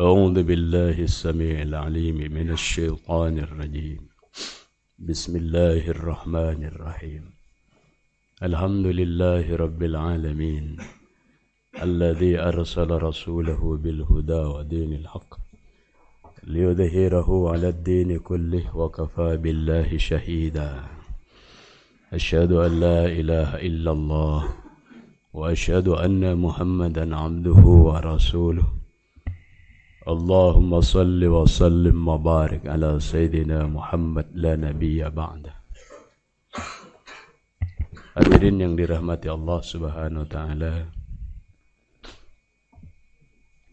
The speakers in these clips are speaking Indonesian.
أعوذ بالله السميع العليم من الشيطان الرجيم. بسم الله الرحمن الرحيم. الحمد لله رب العالمين الذي أرسل رسوله بالهدى ودين الحق ليظهره على الدين كله وكفى بالله شهيدا. أشهد أن لا إله إلا الله وأشهد أن محمدا عبده ورسوله. اللهم صل وسلم وبارك على سيدنا Muhammad la nabiyya ba'da Hadirin yang dirahmati Allah Subhanahu wa taala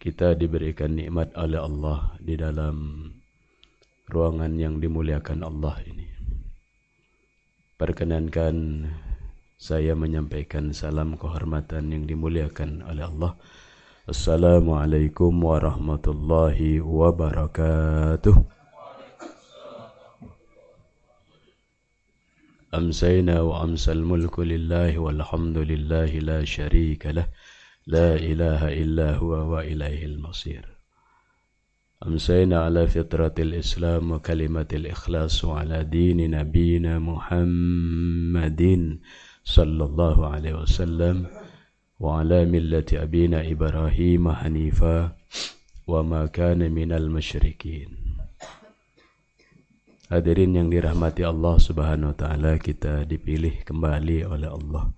Kita diberikan nikmat oleh Allah di dalam ruangan yang dimuliakan Allah ini Perkenankan saya menyampaikan salam kehormatan yang dimuliakan oleh Allah السلام عليكم ورحمة الله وبركاته. أمسينا وأمسى الملك لله والحمد لله لا شريك له لا إله إلا هو وإليه المصير. أمسينا على فطرة الإسلام وكلمة الإخلاص وعلى دين نبينا محمد صلى الله عليه وسلم. وعلى ملة أبينا إبراهيم حنيفا وما كان من المشركين Hadirin yang dirahmati Allah Subhanahu wa taala, kita dipilih kembali oleh Allah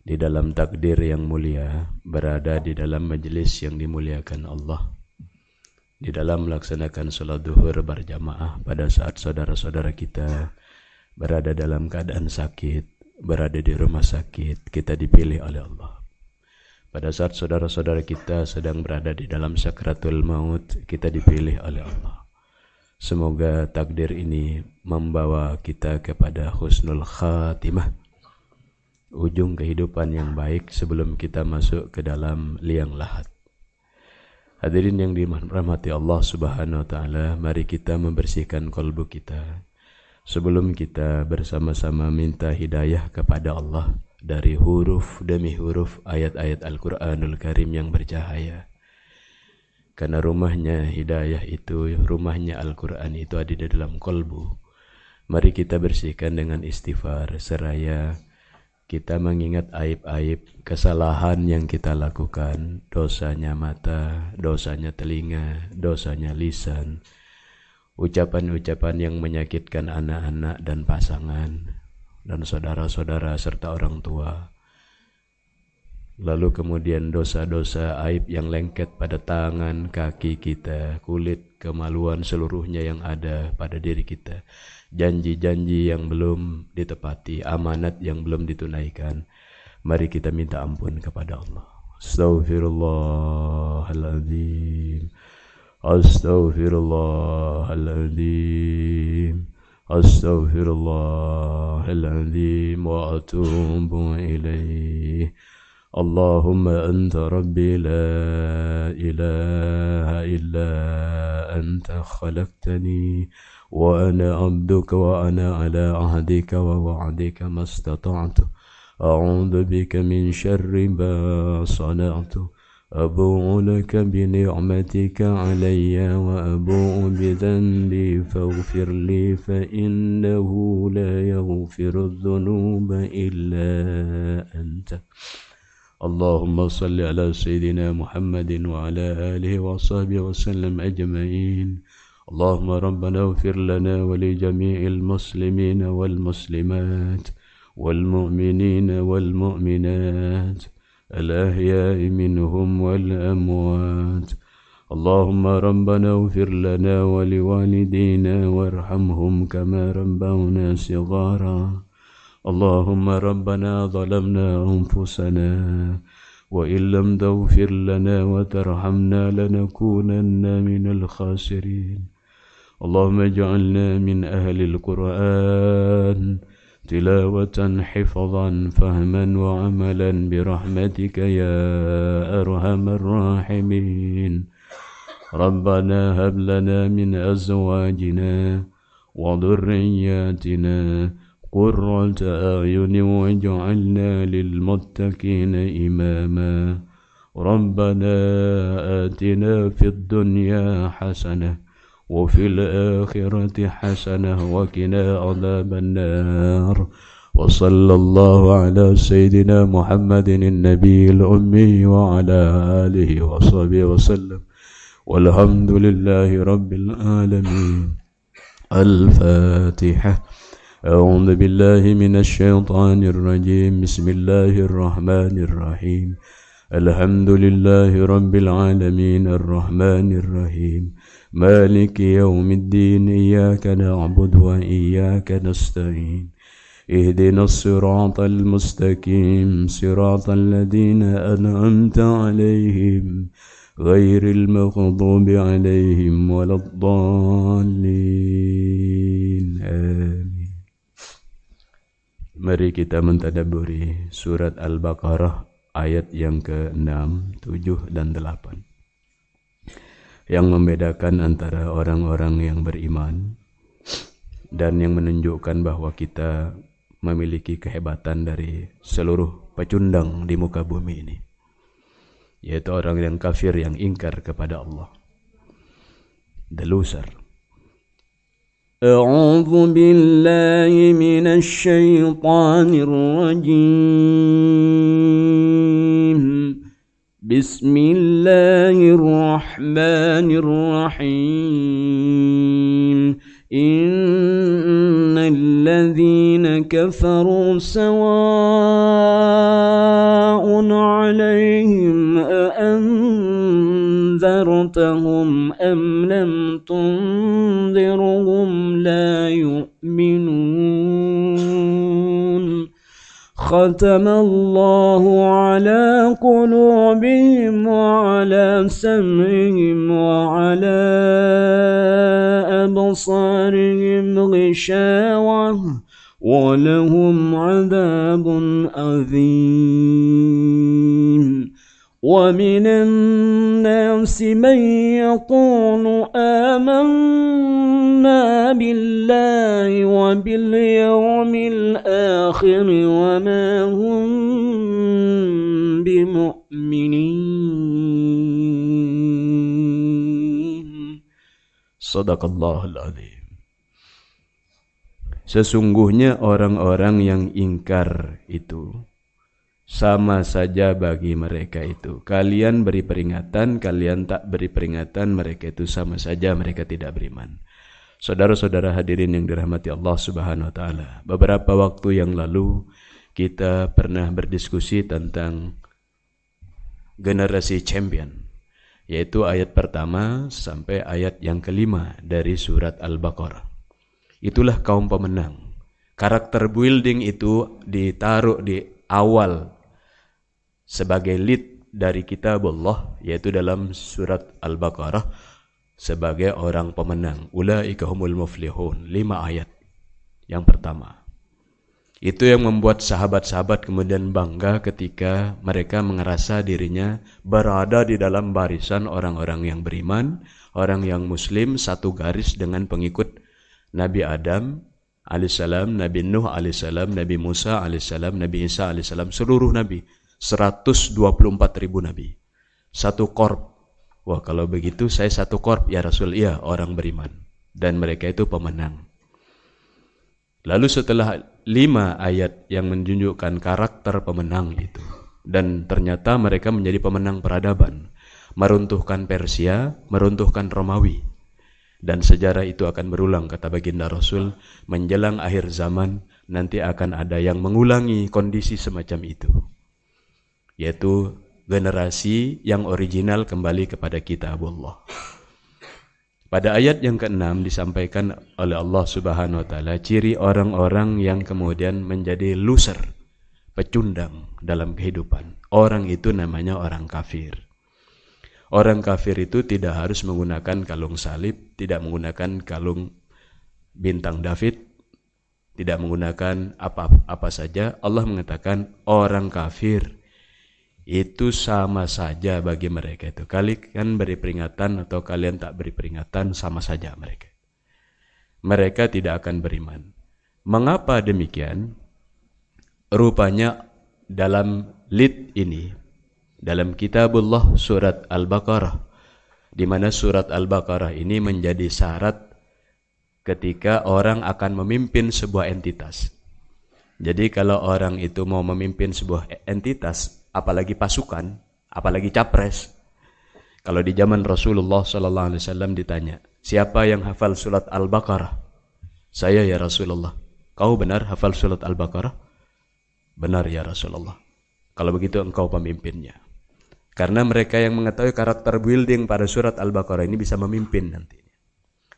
di dalam takdir yang mulia, berada di dalam majelis yang dimuliakan Allah. Di dalam melaksanakan salat duhur berjamaah pada saat saudara-saudara kita berada dalam keadaan sakit, berada di rumah sakit, kita dipilih oleh Allah. Pada saat saudara-saudara kita sedang berada di dalam sakratul maut, kita dipilih oleh Allah. Semoga takdir ini membawa kita kepada husnul khatimah. Ujung kehidupan yang baik sebelum kita masuk ke dalam liang lahat. Hadirin yang dirahmati Allah Subhanahu wa taala, mari kita membersihkan kolbu kita. Sebelum kita bersama-sama minta hidayah kepada Allah dari huruf demi huruf ayat-ayat Al-Quranul Karim yang bercahaya. Karena rumahnya hidayah itu, rumahnya Al-Quran itu ada di dalam kolbu. Mari kita bersihkan dengan istighfar seraya kita mengingat aib-aib kesalahan yang kita lakukan, dosanya mata, dosanya telinga, dosanya lisan, ucapan-ucapan yang menyakitkan anak-anak dan pasangan, dan saudara-saudara serta orang tua. Lalu kemudian dosa-dosa aib yang lengket pada tangan, kaki kita, kulit, kemaluan seluruhnya yang ada pada diri kita. Janji-janji yang belum ditepati, amanat yang belum ditunaikan. Mari kita minta ampun kepada Allah. Astaghfirullahaladzim. Astaghfirullahaladzim. أستغفر الله العظيم وأتوب إليه. اللهم أنت ربي لا إله إلا أنت خلقتني وأنا عبدك وأنا على عهدك ووعدك ما استطعت. أعوذ بك من شر ما صنعت. أبوء لك بنعمتك علي وأبوء بذنبي فاغفر لي فإنه لا يغفر الذنوب إلا أنت. اللهم صل على سيدنا محمد وعلى آله وصحبه وسلم أجمعين. اللهم ربنا اغفر لنا ولجميع المسلمين والمسلمات والمؤمنين والمؤمنات. الأحياء منهم والأموات. اللهم ربنا اغفر لنا ولوالدينا وارحمهم كما ربونا صغارا. اللهم ربنا ظلمنا أنفسنا وإن لم تغفر لنا وترحمنا لنكونن من الخاسرين. اللهم اجعلنا من أهل القرآن تلاوة حفظا فهما وعملا برحمتك يا أرحم الراحمين. ربنا هب لنا من أزواجنا وذرياتنا قرة أعين واجعلنا للمتقين إماما. ربنا آتنا في الدنيا حسنة وفي الآخرة حسنة وقنا عذاب النار. وصلى الله على سيدنا محمد النبي الأمي وعلى آله وصحبه وسلم. والحمد لله رب العالمين. الفاتحة. أعوذ بالله من الشيطان الرجيم. بسم الله الرحمن الرحيم. الحمد لله رب العالمين الرحمن الرحيم. مالك يوم الدين إياك نعبد وإياك نستعين. اهدنا الصراط المستقيم صراط الذين أنعمت عليهم غير المغضوب عليهم ولا الضالين. آمين. Mari kita mentadaburi surat Al-Baqarah ayat yang ke-6, 7 dan 8 yang membedakan antara orang-orang yang beriman dan yang menunjukkan bahwa kita memiliki kehebatan dari seluruh pecundang di muka bumi ini yaitu orang yang kafir yang ingkar kepada Allah the loser أعوذ بالله من الشيطان الرجيم بسم الله الرحمن الرحيم. إن الذين كفروا سواء عليهم أأنذرتهم أم لم تنذرهم لا يؤمنون. ختم الله على قلوبهم وعلى سمعهم وعلى أبصارهم غشاوة ولهم عذاب عظيم ومن الناس من يقول آمنا بالله وباليوم الآخر وما هم بمؤمنين صدق الله العظيم Sesungguhnya orang-orang yang ingkar itu sama saja bagi mereka itu. Kalian beri peringatan, kalian tak beri peringatan, mereka itu sama saja mereka tidak beriman. Saudara-saudara hadirin yang dirahmati Allah Subhanahu wa taala. Beberapa waktu yang lalu kita pernah berdiskusi tentang generasi champion yaitu ayat pertama sampai ayat yang kelima dari surat Al-Baqarah. Itulah kaum pemenang. Karakter building itu ditaruh di awal sebagai lead dari kitab Allah yaitu dalam surat Al-Baqarah sebagai orang pemenang. Ulaika humul muflihun. Lima ayat. Yang pertama. Itu yang membuat sahabat-sahabat kemudian bangga ketika mereka mengerasa dirinya berada di dalam barisan orang-orang yang beriman, orang yang muslim, satu garis dengan pengikut Nabi Adam alaihissalam, Nabi Nuh alaihissalam, Nabi Musa alaihissalam, Nabi Isa alaihissalam, seluruh nabi 124 ribu nabi. Satu korp. Wah kalau begitu saya satu korp ya Rasul. Iya orang beriman. Dan mereka itu pemenang. Lalu setelah lima ayat yang menunjukkan karakter pemenang itu. Dan ternyata mereka menjadi pemenang peradaban. Meruntuhkan Persia, meruntuhkan Romawi. Dan sejarah itu akan berulang kata baginda Rasul. Menjelang akhir zaman nanti akan ada yang mengulangi kondisi semacam itu yaitu generasi yang original kembali kepada kitab Allah. Pada ayat yang keenam disampaikan oleh Allah Subhanahu wa taala ciri orang-orang yang kemudian menjadi loser, pecundang dalam kehidupan. Orang itu namanya orang kafir. Orang kafir itu tidak harus menggunakan kalung salib, tidak menggunakan kalung bintang David, tidak menggunakan apa-apa saja. Allah mengatakan orang kafir itu sama saja bagi mereka itu. Kalian beri peringatan atau kalian tak beri peringatan sama saja mereka. Mereka tidak akan beriman. Mengapa demikian? Rupanya dalam lid ini dalam kitabullah surat Al-Baqarah di mana surat Al-Baqarah ini menjadi syarat ketika orang akan memimpin sebuah entitas. Jadi kalau orang itu mau memimpin sebuah entitas, apalagi pasukan, apalagi capres, kalau di zaman Rasulullah sallallahu alaihi wasallam ditanya, "Siapa yang hafal surat Al-Baqarah?" "Saya ya Rasulullah." "Kau benar hafal surat Al-Baqarah?" "Benar ya Rasulullah." Kalau begitu engkau pemimpinnya. Karena mereka yang mengetahui karakter building pada surat Al-Baqarah ini bisa memimpin nanti.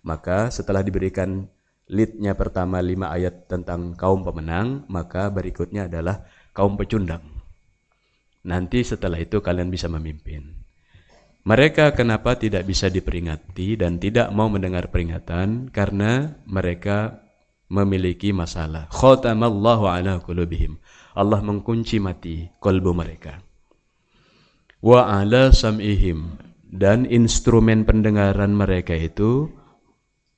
Maka setelah diberikan leadnya pertama lima ayat tentang kaum pemenang, maka berikutnya adalah kaum pecundang. Nanti setelah itu kalian bisa memimpin. Mereka kenapa tidak bisa diperingati dan tidak mau mendengar peringatan karena mereka memiliki masalah. Khatamallahu ala qulubihim. Allah mengkunci mati kolbu mereka. Wa ala sam'ihim dan instrumen pendengaran mereka itu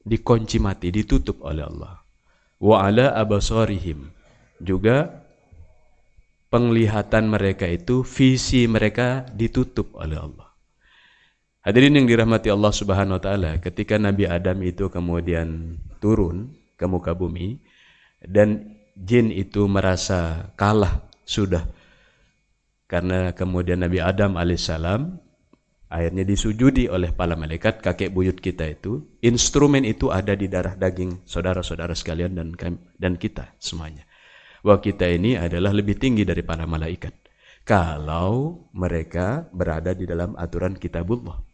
dikunci mati, ditutup oleh Allah. Wa ala abasarihim juga penglihatan mereka itu visi mereka ditutup oleh Allah. Hadirin yang dirahmati Allah Subhanahu wa taala, ketika Nabi Adam itu kemudian turun ke muka bumi dan jin itu merasa kalah sudah karena kemudian Nabi Adam alaihissalam akhirnya disujudi oleh para malaikat kakek buyut kita itu instrumen itu ada di darah daging saudara-saudara sekalian dan dan kita semuanya bahwa kita ini adalah lebih tinggi dari para malaikat kalau mereka berada di dalam aturan kitabullah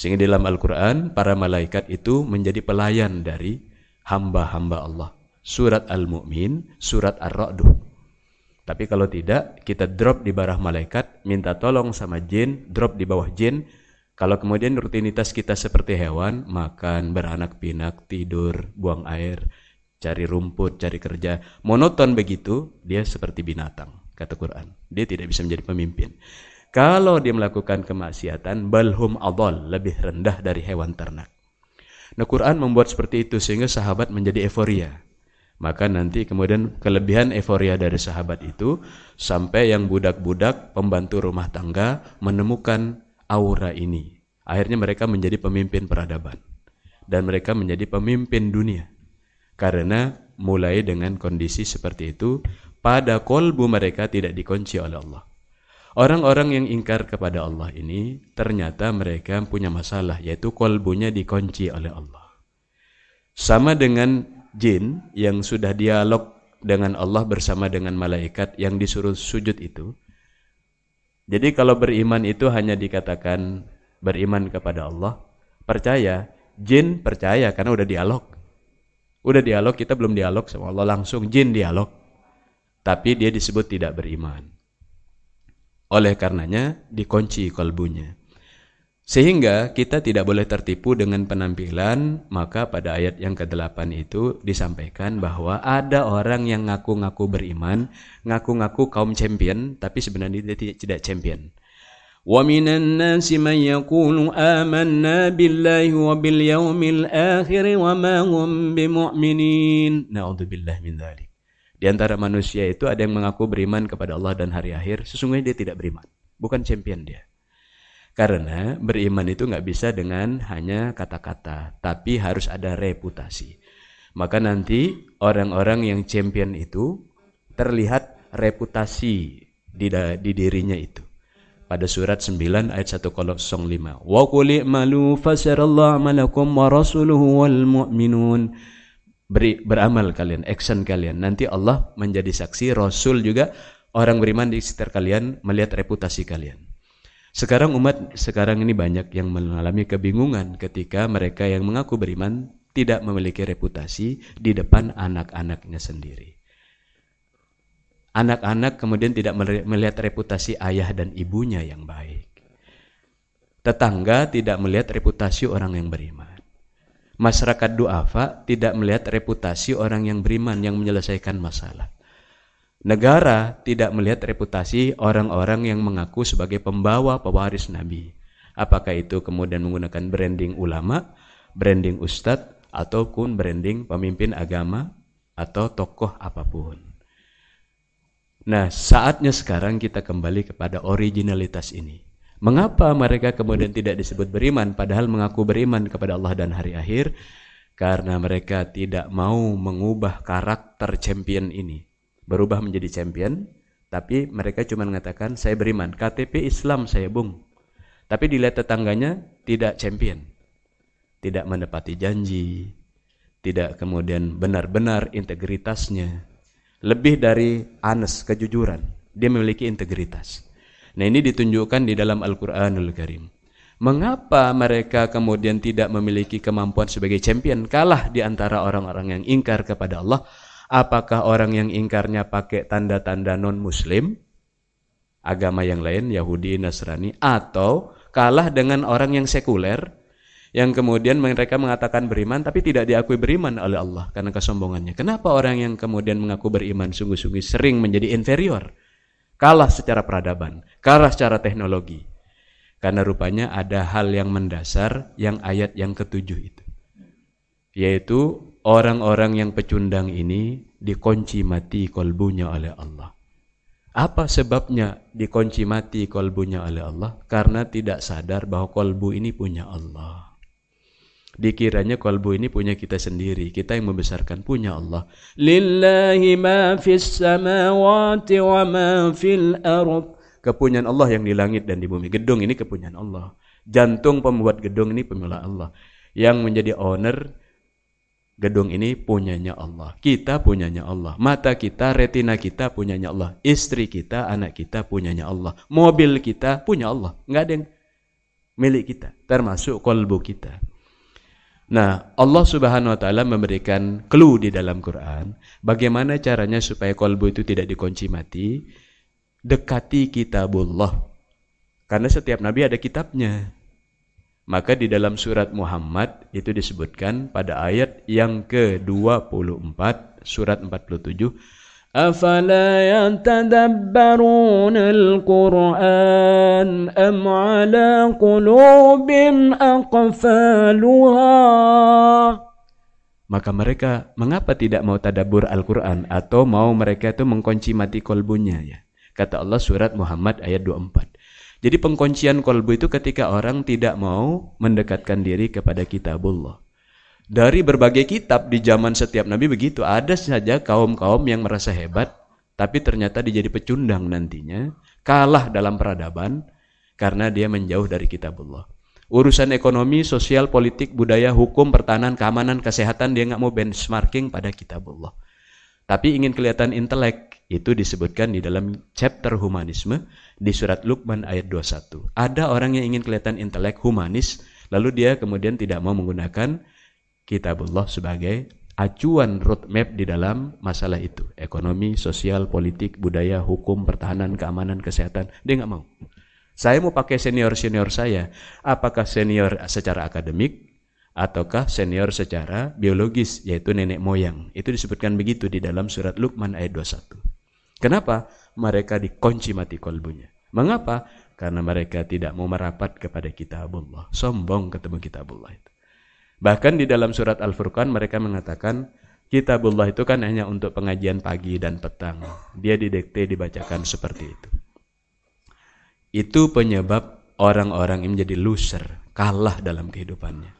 sehingga dalam Al-Quran, para malaikat itu menjadi pelayan dari hamba-hamba Allah. Surat Al-Mu'min, surat Ar-Ra'duh. Tapi kalau tidak, kita drop di bawah malaikat, minta tolong sama jin, drop di bawah jin. Kalau kemudian rutinitas kita seperti hewan, makan, beranak pinak, tidur, buang air, cari rumput, cari kerja, monoton begitu, dia seperti binatang, kata Quran. Dia tidak bisa menjadi pemimpin. Kalau dia melakukan kemaksiatan, balhum adol, lebih rendah dari hewan ternak. Nah Quran membuat seperti itu sehingga sahabat menjadi euforia. Maka nanti kemudian kelebihan euforia dari sahabat itu sampai yang budak-budak pembantu rumah tangga menemukan aura ini. Akhirnya mereka menjadi pemimpin peradaban. Dan mereka menjadi pemimpin dunia. Karena mulai dengan kondisi seperti itu, pada kolbu mereka tidak dikunci oleh Allah. Orang-orang yang ingkar kepada Allah ini ternyata mereka punya masalah yaitu kolbunya dikunci oleh Allah. Sama dengan jin yang sudah dialog dengan Allah bersama dengan malaikat yang disuruh sujud itu. Jadi kalau beriman itu hanya dikatakan beriman kepada Allah, percaya, jin percaya karena udah dialog. Udah dialog, kita belum dialog sama Allah langsung jin dialog. Tapi dia disebut tidak beriman. Oleh karenanya dikunci kalbunya. Sehingga kita tidak boleh tertipu dengan penampilan, maka pada ayat yang ke-8 itu disampaikan bahwa ada orang yang ngaku-ngaku beriman, ngaku-ngaku kaum champion, tapi sebenarnya dia tidak champion. وَمِنَ النَّاسِ مَنْ يَقُولُ آمَنَّا بِاللَّهِ وَبِالْيَوْمِ الْآخِرِ وَمَا هُمْ بِمُؤْمِنِينَ نَعُوذُ بِاللَّهِ مِنْ ذَلِكَ di antara manusia itu ada yang mengaku beriman kepada Allah dan hari akhir, sesungguhnya dia tidak beriman. Bukan champion dia. Karena beriman itu nggak bisa dengan hanya kata-kata, tapi harus ada reputasi. Maka nanti orang-orang yang champion itu terlihat reputasi di, di dirinya itu. Pada surat 9 ayat 105. Wa qul i'malu fasarallahu amalakum wa rasuluhu wal mu'minun beri, beramal kalian, action kalian. Nanti Allah menjadi saksi, Rasul juga orang beriman di sekitar kalian melihat reputasi kalian. Sekarang umat sekarang ini banyak yang mengalami kebingungan ketika mereka yang mengaku beriman tidak memiliki reputasi di depan anak-anaknya sendiri. Anak-anak kemudian tidak melihat reputasi ayah dan ibunya yang baik. Tetangga tidak melihat reputasi orang yang beriman masyarakat duafa tidak melihat reputasi orang yang beriman yang menyelesaikan masalah. Negara tidak melihat reputasi orang-orang yang mengaku sebagai pembawa pewaris Nabi. Apakah itu kemudian menggunakan branding ulama, branding ustadz, ataupun branding pemimpin agama atau tokoh apa pun. Nah, saatnya sekarang kita kembali kepada originalitas ini. Mengapa mereka kemudian tidak disebut beriman padahal mengaku beriman kepada Allah dan hari akhir? Karena mereka tidak mau mengubah karakter champion ini. Berubah menjadi champion, tapi mereka cuma mengatakan saya beriman. KTP Islam saya bung. Tapi dilihat tetangganya tidak champion. Tidak menepati janji. Tidak kemudian benar-benar integritasnya. Lebih dari anes, kejujuran. Dia memiliki integritas. Nah ini ditunjukkan di dalam Al-Quranul Karim. Mengapa mereka kemudian tidak memiliki kemampuan sebagai champion kalah di antara orang-orang yang ingkar kepada Allah? Apakah orang yang ingkarnya pakai tanda-tanda non-muslim, agama yang lain, Yahudi, Nasrani, atau kalah dengan orang yang sekuler, yang kemudian mereka mengatakan beriman tapi tidak diakui beriman oleh Allah karena kesombongannya. Kenapa orang yang kemudian mengaku beriman sungguh-sungguh sering menjadi inferior? kalah secara peradaban, kalah secara teknologi. Karena rupanya ada hal yang mendasar yang ayat yang ketujuh itu. Yaitu orang-orang yang pecundang ini dikunci mati kolbunya oleh Allah. Apa sebabnya dikunci mati kolbunya oleh Allah? Karena tidak sadar bahwa kolbu ini punya Allah. Dikiranya kalbu ini punya kita sendiri, kita yang membesarkan punya Allah. Lillahi ma fis samawati wa ma fil ard. Kepunyaan Allah yang di langit dan di bumi. Gedung ini kepunyaan Allah. Jantung pembuat gedung ini punya Allah. Yang menjadi owner gedung ini punyanya Allah. Kita punyanya Allah. Mata kita, retina kita punyanya Allah. Istri kita, anak kita punyanya Allah. Mobil kita punya Allah. Enggak ada yang milik kita. Termasuk kolbu kita. Nah, Allah Subhanahu wa taala memberikan clue di dalam Quran bagaimana caranya supaya kolbu itu tidak dikunci mati. Dekati kitabullah. Karena setiap nabi ada kitabnya. Maka di dalam surat Muhammad itu disebutkan pada ayat yang ke-24 surat 47 أفلا يتدبرون القرآن أم على قلوب أقفالها Maka mereka mengapa tidak mau tadabur Al-Quran atau mau mereka itu mengkunci mati kolbunya ya. Kata Allah surat Muhammad ayat 24. Jadi pengkuncian kolbu itu ketika orang tidak mau mendekatkan diri kepada kitabullah. Dari berbagai kitab di zaman setiap nabi begitu, ada saja kaum-kaum yang merasa hebat, tapi ternyata dia jadi pecundang nantinya, kalah dalam peradaban karena dia menjauh dari kitabullah. Urusan ekonomi, sosial, politik, budaya, hukum, pertahanan, keamanan, kesehatan dia nggak mau benchmarking pada kitabullah. Tapi ingin kelihatan intelek, itu disebutkan di dalam chapter humanisme di surat Luqman ayat 21. Ada orang yang ingin kelihatan intelek, humanis, lalu dia kemudian tidak mau menggunakan kitabullah sebagai acuan roadmap di dalam masalah itu. Ekonomi, sosial, politik, budaya, hukum, pertahanan, keamanan, kesehatan. Dia nggak mau. Saya mau pakai senior-senior saya. Apakah senior secara akademik ataukah senior secara biologis yaitu nenek moyang. Itu disebutkan begitu di dalam surat Luqman ayat 21. Kenapa? Mereka dikunci mati kolbunya. Mengapa? Karena mereka tidak mau merapat kepada kitabullah. Sombong ketemu kitabullah itu. Bahkan di dalam surat Al-Furqan mereka mengatakan kitabullah itu kan hanya untuk pengajian pagi dan petang. Dia didekte dibacakan seperti itu. Itu penyebab orang-orang yang menjadi loser, kalah dalam kehidupannya.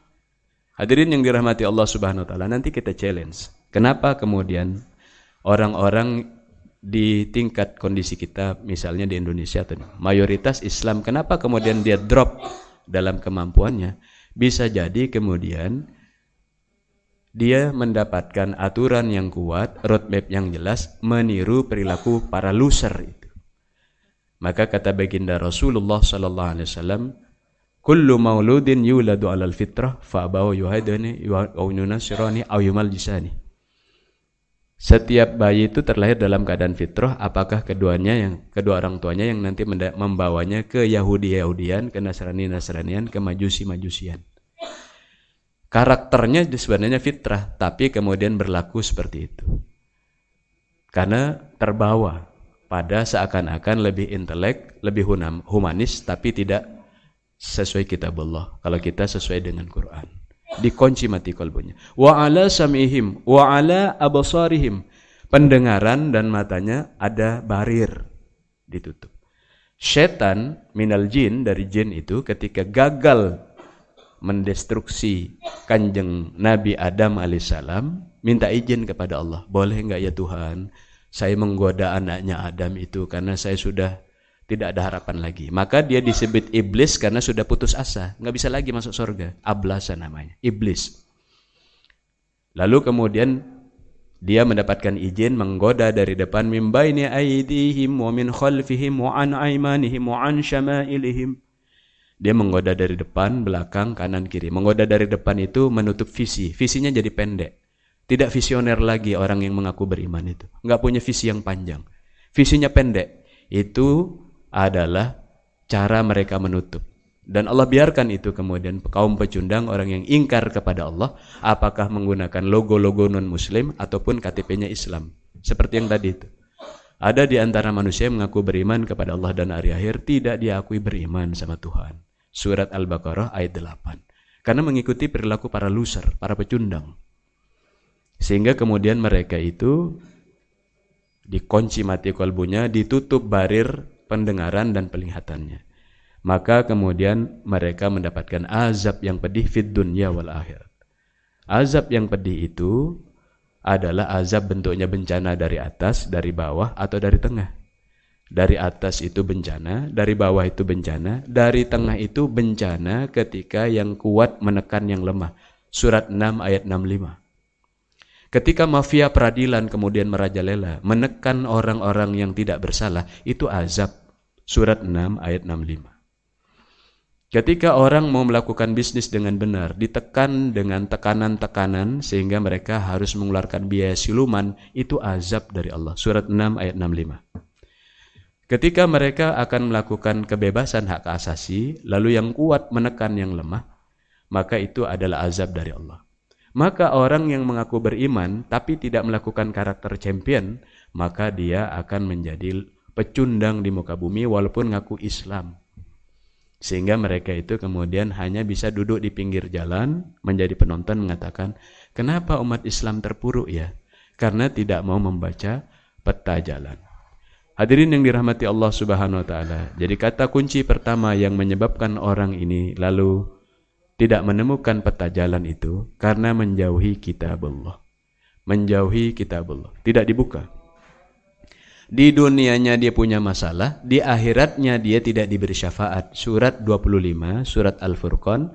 Hadirin yang dirahmati Allah Subhanahu wa taala, nanti kita challenge. Kenapa kemudian orang-orang di tingkat kondisi kita misalnya di Indonesia mayoritas Islam kenapa kemudian dia drop dalam kemampuannya bisa jadi kemudian dia mendapatkan aturan yang kuat, roadmap yang jelas, meniru perilaku para loser itu. Maka kata baginda Rasulullah sallallahu alaihi wasallam, "Kullu mauludin yuladu 'alal fitrah fa abawu yuhadani wa yunasirani aw yumaljisani." Setiap bayi itu terlahir dalam keadaan fitrah, apakah keduanya yang kedua orang tuanya yang nanti membawanya ke Yahudi-Yahudian, ke Nasrani-Nasranian, ke Majusi-Majusian. Karakternya sebenarnya fitrah, tapi kemudian berlaku seperti itu. Karena terbawa pada seakan-akan lebih intelek, lebih humanis, tapi tidak sesuai kitabullah. Kalau kita sesuai dengan Quran dikunci mati kalbunya. Wa ala samihim wa ala abasarihim. pendengaran dan matanya ada barir ditutup. Setan minal jin dari jin itu ketika gagal mendestruksi kanjeng Nabi Adam alaihissalam minta izin kepada Allah boleh enggak ya Tuhan saya menggoda anaknya Adam itu karena saya sudah tidak ada harapan lagi maka dia disebut iblis karena sudah putus asa nggak bisa lagi masuk surga ablasa namanya iblis lalu kemudian dia mendapatkan izin menggoda dari depan min baini aidihim wa min khalfihim wa an aimanihim wa an syama'ilihim. Dia menggoda dari depan, belakang, kanan, kiri. Menggoda dari depan itu menutup visi. Visinya jadi pendek. Tidak visioner lagi orang yang mengaku beriman itu. Enggak punya visi yang panjang. Visinya pendek. Itu adalah cara mereka menutup. Dan Allah biarkan itu kemudian kaum pecundang orang yang ingkar kepada Allah apakah menggunakan logo-logo non-muslim ataupun KTP-nya Islam. Seperti yang tadi itu. Ada di antara manusia yang mengaku beriman kepada Allah dan hari akhir tidak diakui beriman sama Tuhan. Surat Al-Baqarah ayat 8. Karena mengikuti perilaku para loser, para pecundang. Sehingga kemudian mereka itu dikunci mati kolbunya, ditutup barir pendengaran dan penglihatannya maka kemudian mereka mendapatkan azab yang pedih fid dunya wal akhir. Azab yang pedih itu adalah azab bentuknya bencana dari atas, dari bawah atau dari tengah. Dari atas itu bencana, dari bawah itu bencana, dari tengah itu bencana ketika yang kuat menekan yang lemah. Surat 6 ayat 65. Ketika mafia peradilan kemudian merajalela, menekan orang-orang yang tidak bersalah, itu azab. Surat 6 ayat 65. Ketika orang mau melakukan bisnis dengan benar, ditekan dengan tekanan-tekanan sehingga mereka harus mengeluarkan biaya siluman, itu azab dari Allah. Surat 6 ayat 65. Ketika mereka akan melakukan kebebasan hak asasi, lalu yang kuat menekan yang lemah, maka itu adalah azab dari Allah. Maka orang yang mengaku beriman tapi tidak melakukan karakter champion, maka dia akan menjadi pecundang di muka bumi walaupun ngaku Islam. Sehingga mereka itu kemudian hanya bisa duduk di pinggir jalan menjadi penonton mengatakan, kenapa umat Islam terpuruk ya? Karena tidak mau membaca peta jalan. Hadirin yang dirahmati Allah Subhanahu wa taala. Jadi kata kunci pertama yang menyebabkan orang ini lalu tidak menemukan peta jalan itu karena menjauhi kitab Allah. Menjauhi kitab Allah, tidak dibuka. Di dunianya dia punya masalah, di akhiratnya dia tidak diberi syafaat. Surat 25, surat Al-Furqan,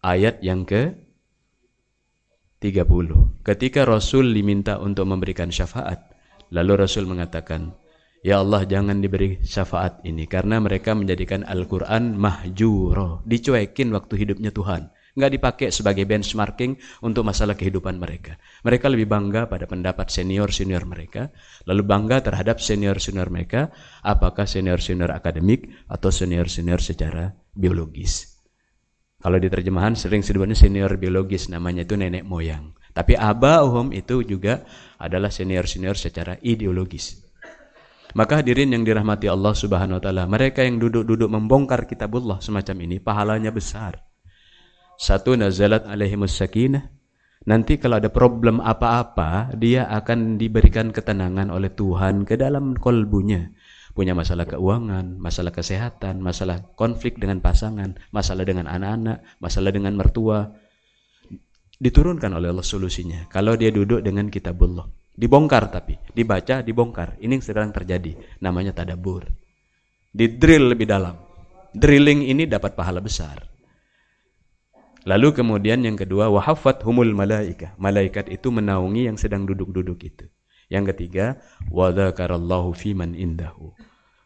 ayat yang ke 30. Ketika Rasul diminta untuk memberikan syafaat, lalu Rasul mengatakan, Ya Allah jangan diberi syafaat ini karena mereka menjadikan Al-Quran mahjuro, dicuekin waktu hidupnya Tuhan nggak dipakai sebagai benchmarking untuk masalah kehidupan mereka. Mereka lebih bangga pada pendapat senior-senior mereka, lalu bangga terhadap senior-senior mereka, apakah senior-senior akademik atau senior-senior secara biologis. Kalau di terjemahan sering disebutnya senior biologis, namanya itu nenek moyang. Tapi aba uhum itu juga adalah senior-senior secara ideologis. Maka hadirin yang dirahmati Allah Subhanahu wa taala, mereka yang duduk-duduk membongkar kitabullah semacam ini pahalanya besar. Satu nazalat alaihimus sakinah. Nanti kalau ada problem apa-apa, dia akan diberikan ketenangan oleh Tuhan ke dalam kolbunya. Punya masalah keuangan, masalah kesehatan, masalah konflik dengan pasangan, masalah dengan anak-anak, masalah dengan mertua. Diturunkan oleh Allah solusinya. Kalau dia duduk dengan kitabullah. Dibongkar tapi, dibaca, dibongkar. Ini yang sedang terjadi. Namanya tadabur. Di drill lebih dalam. Drilling ini dapat pahala besar. Lalu kemudian yang kedua wahafat humul malaika. Malaikat itu menaungi yang sedang duduk-duduk itu. Yang ketiga wadzakarallahu fiman indahu.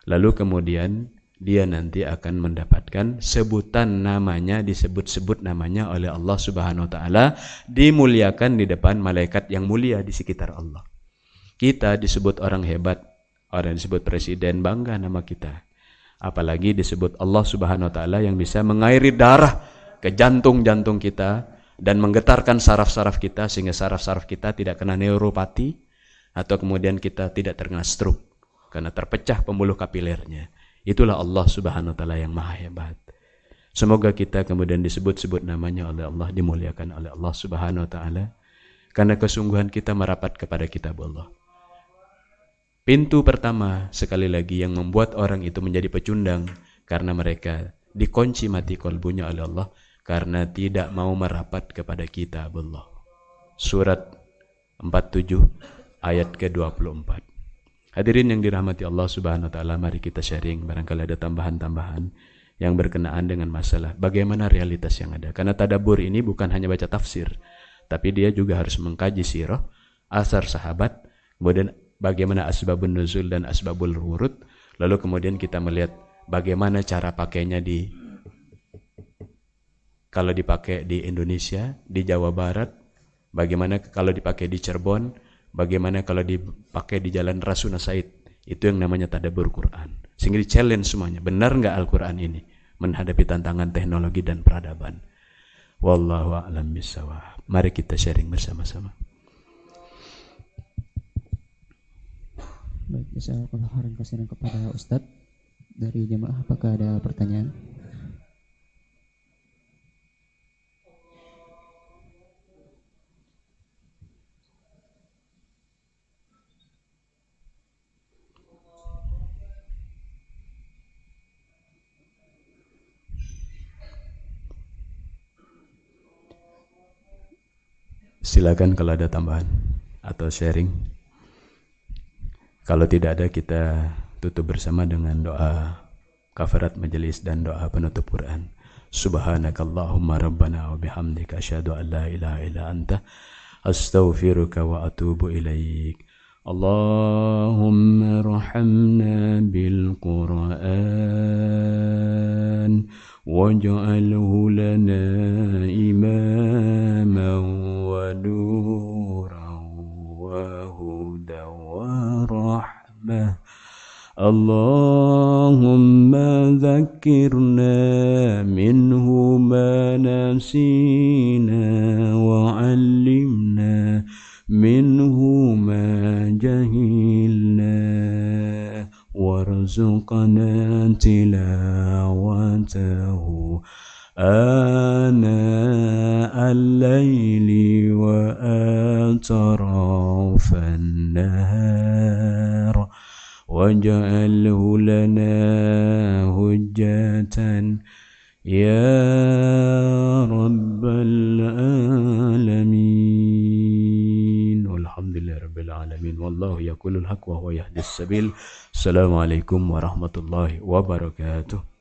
Lalu kemudian dia nanti akan mendapatkan sebutan namanya disebut-sebut namanya oleh Allah Subhanahu wa taala dimuliakan di depan malaikat yang mulia di sekitar Allah. Kita disebut orang hebat, orang disebut presiden bangga nama kita. Apalagi disebut Allah Subhanahu wa taala yang bisa mengairi darah ke jantung-jantung kita dan menggetarkan saraf-saraf kita sehingga saraf-saraf kita tidak kena neuropati atau kemudian kita tidak terkena stroke karena terpecah pembuluh kapilernya. Itulah Allah Subhanahu wa taala yang maha hebat. Semoga kita kemudian disebut-sebut namanya oleh Allah, dimuliakan oleh Allah Subhanahu wa taala karena kesungguhan kita merapat kepada kitab Allah. Pintu pertama sekali lagi yang membuat orang itu menjadi pecundang karena mereka dikunci mati kolbunya oleh Allah karena tidak mau merapat kepada kita Allah. Surat 47 ayat ke-24. Hadirin yang dirahmati Allah Subhanahu wa taala, mari kita sharing barangkali ada tambahan-tambahan yang berkenaan dengan masalah bagaimana realitas yang ada. Karena tadabur ini bukan hanya baca tafsir, tapi dia juga harus mengkaji sirah, asar sahabat, kemudian bagaimana asbabun nuzul dan asbabul wurud, lalu kemudian kita melihat bagaimana cara pakainya di kalau dipakai di Indonesia, di Jawa Barat, bagaimana kalau dipakai di Cirebon, bagaimana kalau dipakai di Jalan Rasuna Said. Itu yang namanya tadabur Quran. Sehingga di challenge semuanya. Benar nggak Al-Quran ini menghadapi tantangan teknologi dan peradaban? Wallahu a'lam bishawab. Mari kita sharing bersama-sama. Baik, khairan kasihan kepada Ustadz dari jemaah apakah ada pertanyaan? Silakan kalau ada tambahan atau sharing. Kalau tidak ada kita tutup bersama dengan doa kafarat majelis dan doa penutup Quran. Subhanakallahumma rabbana wa bihamdika asyhadu an la ilaha illa anta astaghfiruka wa atubu ilaik. اللهم ارحمنا بالقرآن واجعله لنا إماما ونورا وهدى ورحمة. اللهم ذكرنا منه ما نسينا وعلمنا منه ما جهلنا. وارزقنا تلاوته آناء الليل. وأطراف النهار واجعله لنا هجة يا رب العالمين. والحمد لله رب العالمين. والله يقول الحق وهو يهدي السبيل. السلام عليكم ورحمة الله وبركاته.